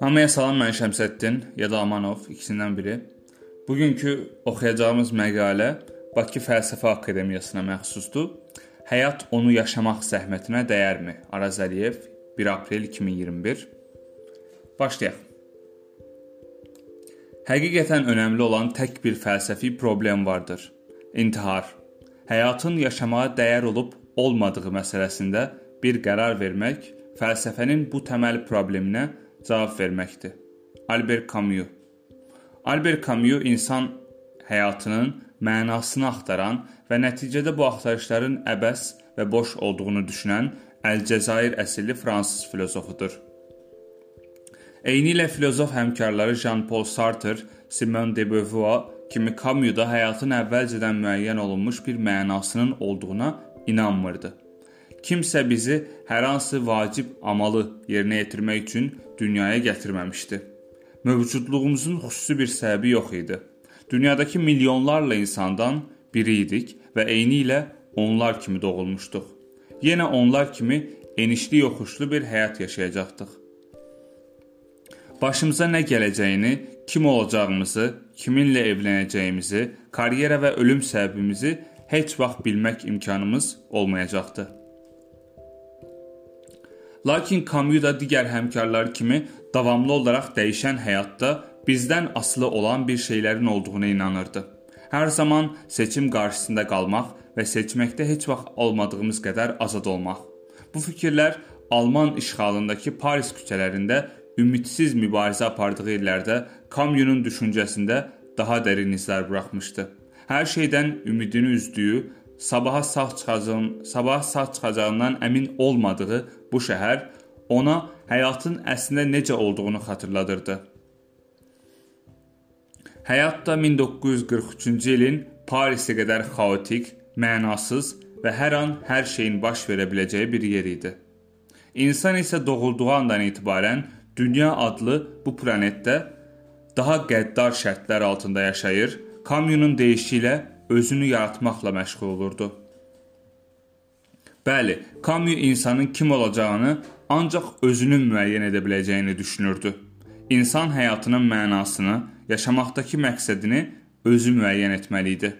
Hamıya salam, mən Şəmsəddin ya da Amanov, ikisindən biri. Bugünkü oxuyacağımız məqalə Bakı Fəlsəfə Akademiyasına məxsusdur. Həyat onu yaşamaq zəhmətinə dəyərmi? Araz Əliyev 1 aprel 2021. Başlayaq. Həqiqətən önəmli olan tək bir fəlsəfi problem vardır. İntihar. Həyatın yaşamağa dəyər olub olmadığı məsələsində bir qərar vermək fəlsəfənin bu təməl probleminə cavab verməkdir. Albert Camus. Albert Camus insan həyatının mənasını axtaran və nəticədə bu axtarışların əbəs və boş olduğunu düşünən Əlcəzair əsilli fransız filosofudur. Eyni ilə filosof həmkarları Jean-Paul Sartre, Simone de Beauvoir kimi Camus da həyatın əvvəlcədən müəyyən olunmuş bir mənasının olduğuna inanmırdı. Kimsə bizi hər hansı vacib amalı yerinə yetirmək üçün dünyaya gətirməmişdi. Mövcudluğumuzun xüsusi bir səbəbi yox idi. Dünyadakı milyonlarla insandan biri idik və eyni ilə onlar kimi doğulmuşduq. Yenə onlar kimi enişli yoxuşlu bir həyat yaşayacaqdıq. Başımıza nə gələcəyini, kim olacağımızı, kiminlə evlənəcəyimizi, karyera və ölüm səbəbimizi heç vaxt bilmək imkanımız olmayacaqdı. Lakin Camus da digər həmkarları kimi davamlı olaraq dəyişən həyatda bizdən asılı olan bir şeylərin olduğuna inanırdı. Hər zaman seçim qarşısında qalmaq və seçməkdə heç vaxt olmadığımız qədər azad olmaq. Bu fikirlər Alman işğalındakı Paris küçələrində ümidsiz mübarizə apardığı illərdə Camus'un düşüncəsində daha dərin izlər buraxmışdı. Hər şeydən ümidini üzdüyü, sabaha sağ çıxacağın, sabaha sağ çıxacağından əmin olmadığı bu şəhər ona həyatın əslində necə olduğunu xatırladırdı. Həyat da 1943-cü ilin Parisə qədər xaotik, mənasız və hər an hər şeyin baş verə biləcəyi bir yer idi. İnsan isə doğulduğu andan etibarən dünya adlı bu planetdə daha qəddar şərtlər altında yaşayır, Camus'un deyişi ilə özünü yaratmaqla məşğul olurdu. Bəli, Camus insanın kim olacağını ancaq özünün müəyyən edə biləcəyini düşünürdü. İnsan həyatının mənasını, yaşamaqdakı məqsədini özü müəyyən etməli idi.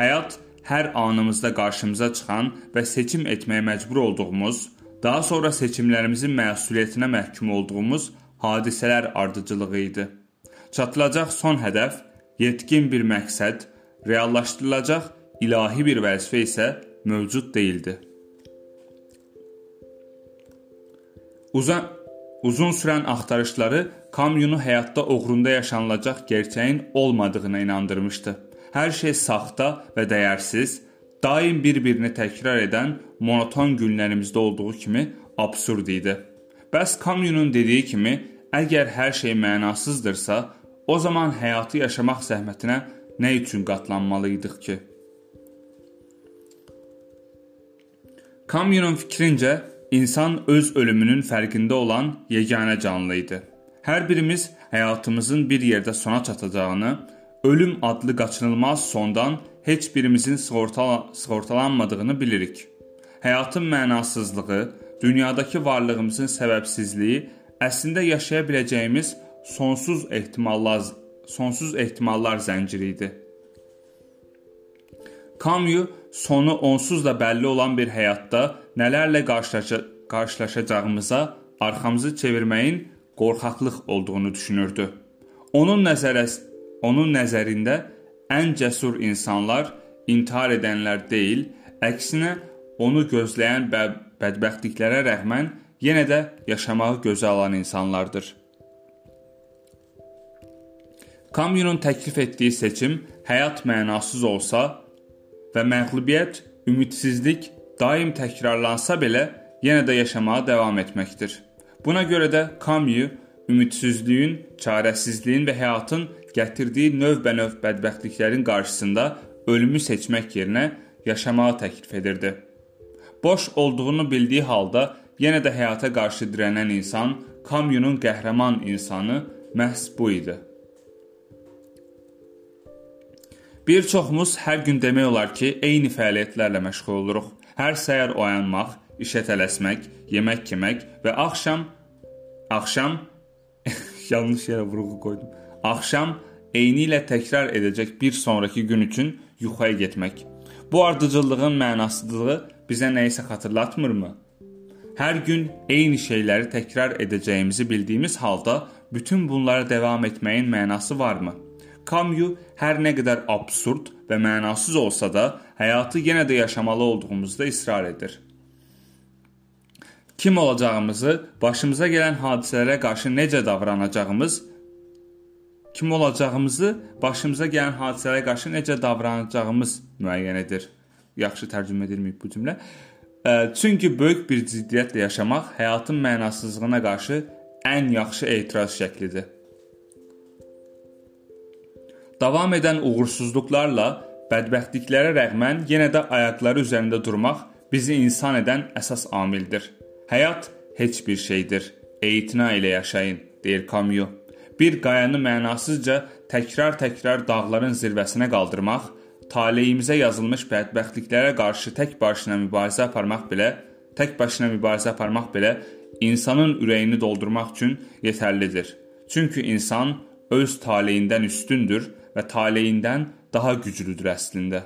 Həyat hər anımızda qarşımıza çıxan və seçim etməyə məcbur olduğumuz, daha sonra seçimlərimizin məsuliyyətinə məhkum olduğumuz hadisələr ardıcılığı idi. Çatılacaq son hədəf, yetkin bir məqsəd, reallaşdırılacaq ilahi bir vəzifə isə mövcud değildi. Uzun uzun sürən axtarışları Kamyunu həyatda uğrunda yaşanılacaq gerçəyin olmadığına inandırmışdı. Hər şey saxta və dəyərsiz, daim bir-birini təkrar edən monoton günlərimizdə olduğu kimi absurd idi. Bəs Kamyunun dediyi kimi, əgər hər şey mənasızdırsa, o zaman həyatı yaşamaq zəhmətinə nə üçün qatlanmalıydıq ki? Kamyunun fikrincə, İnsan öz ölümünün fərqində olan yeganə canlı idi. Hər birimiz həyatımızın bir yerdə sona çatacağını, ölüm adlı qaçınılmaz sondan heç birimizin sığortala sığortalanmadığını bilirik. Həyatın mənasızlığı, dünyadakı varlığımızın səbəbsizliyi əslində yaşaya biləcəyimiz sonsuz ehtimallar sonsuz ehtimallar zənciri idi. Camus sonu onsuz da bəlli olan bir həyatda nələrlə qarşılaşa qarşılaşacağımıza arxamızı çevirməyin qorxaqlıq olduğunu düşünürdü. Onun nəzərəs onun nəzərində ən cəsur insanlar intihar edənlər deyil, əksinə onu gözləyən bə bədbəxtliklərə rəğmən yenə də yaşamağı gözə alan insanlardır. Camus'un təklif etdiyi seçim həyat mənasız olsa, və məğlubiyyət, ümidsizlik daim təkrarlansa belə yenə də yaşamağa davam etməkdir. Buna görə də Camus ümidsizliyin, çarəsizliyin və həyatın gətirdiyi növbənöv bədbəxtliklərin qarşısında ölümü seçmək yerinə yaşamağı təklif edirdi. Boş olduğunu bildiyi halda yenə də həyata qarşı dirənən insan Camus'un qəhrəman insanı məhz bu idi. Bir çoxumuz hər gün demək olar ki, eyni fəaliyyətlərlə məşğul oluruq. Hər səhər oyanmaq, işə tələsmək, yemək yemək və axşam axşam yanlış yerə vurğu qoydum. Axşam eyni ilə təkrar edəcək bir sonrakı gün üçün yuxuya getmək. Bu ardıcıllığın mənasızlığı bizə nə isə xatırlatmırmı? Hər gün eyni şeyləri təkrar edəcəyimizi bildiyimiz halda bütün bunlara davam etməyin mənası varmı? Camus hər nə qədər absurd və mənasız olsa da, həyatı yenə də yaşamalı olduğumuzda israr edir. Kim olacağımızı, başımıza gələn hadisələrə qarşı necə davranacağımız kim olacağımızı başımıza gələn hadisələrə qarşı necə davranacağımız müəyyən edir. Yaxşı tərcümə edilməyib bu cümlə. Çünki böyük bir ciddiyyətlə yaşamaq həyatın mənasızlığına qarşı ən yaxşı etiraz şəklidir. Davam edən uğursuzluqlarla, bədbəxtliklərə rəğmən yenə də ayaqları üzərində durmaq bizi insan edən əsas amildir. Həyat heç bir şeydir. Etina ilə yaşayın, deyir Camus. Bir qayanı mənasızca təkrar-təkrar dağların zirvəsinə qaldırmaq, taleyimizə yazılmış bədbəxtliklərə qarşı tək başına mübarizə aparmaq belə, tək başına mübarizə aparmaq belə insanın ürəyini doldurmaq üçün yetərlidir. Çünki insan öz taleyindən üstündür və taleyindən daha güclüdür əslində.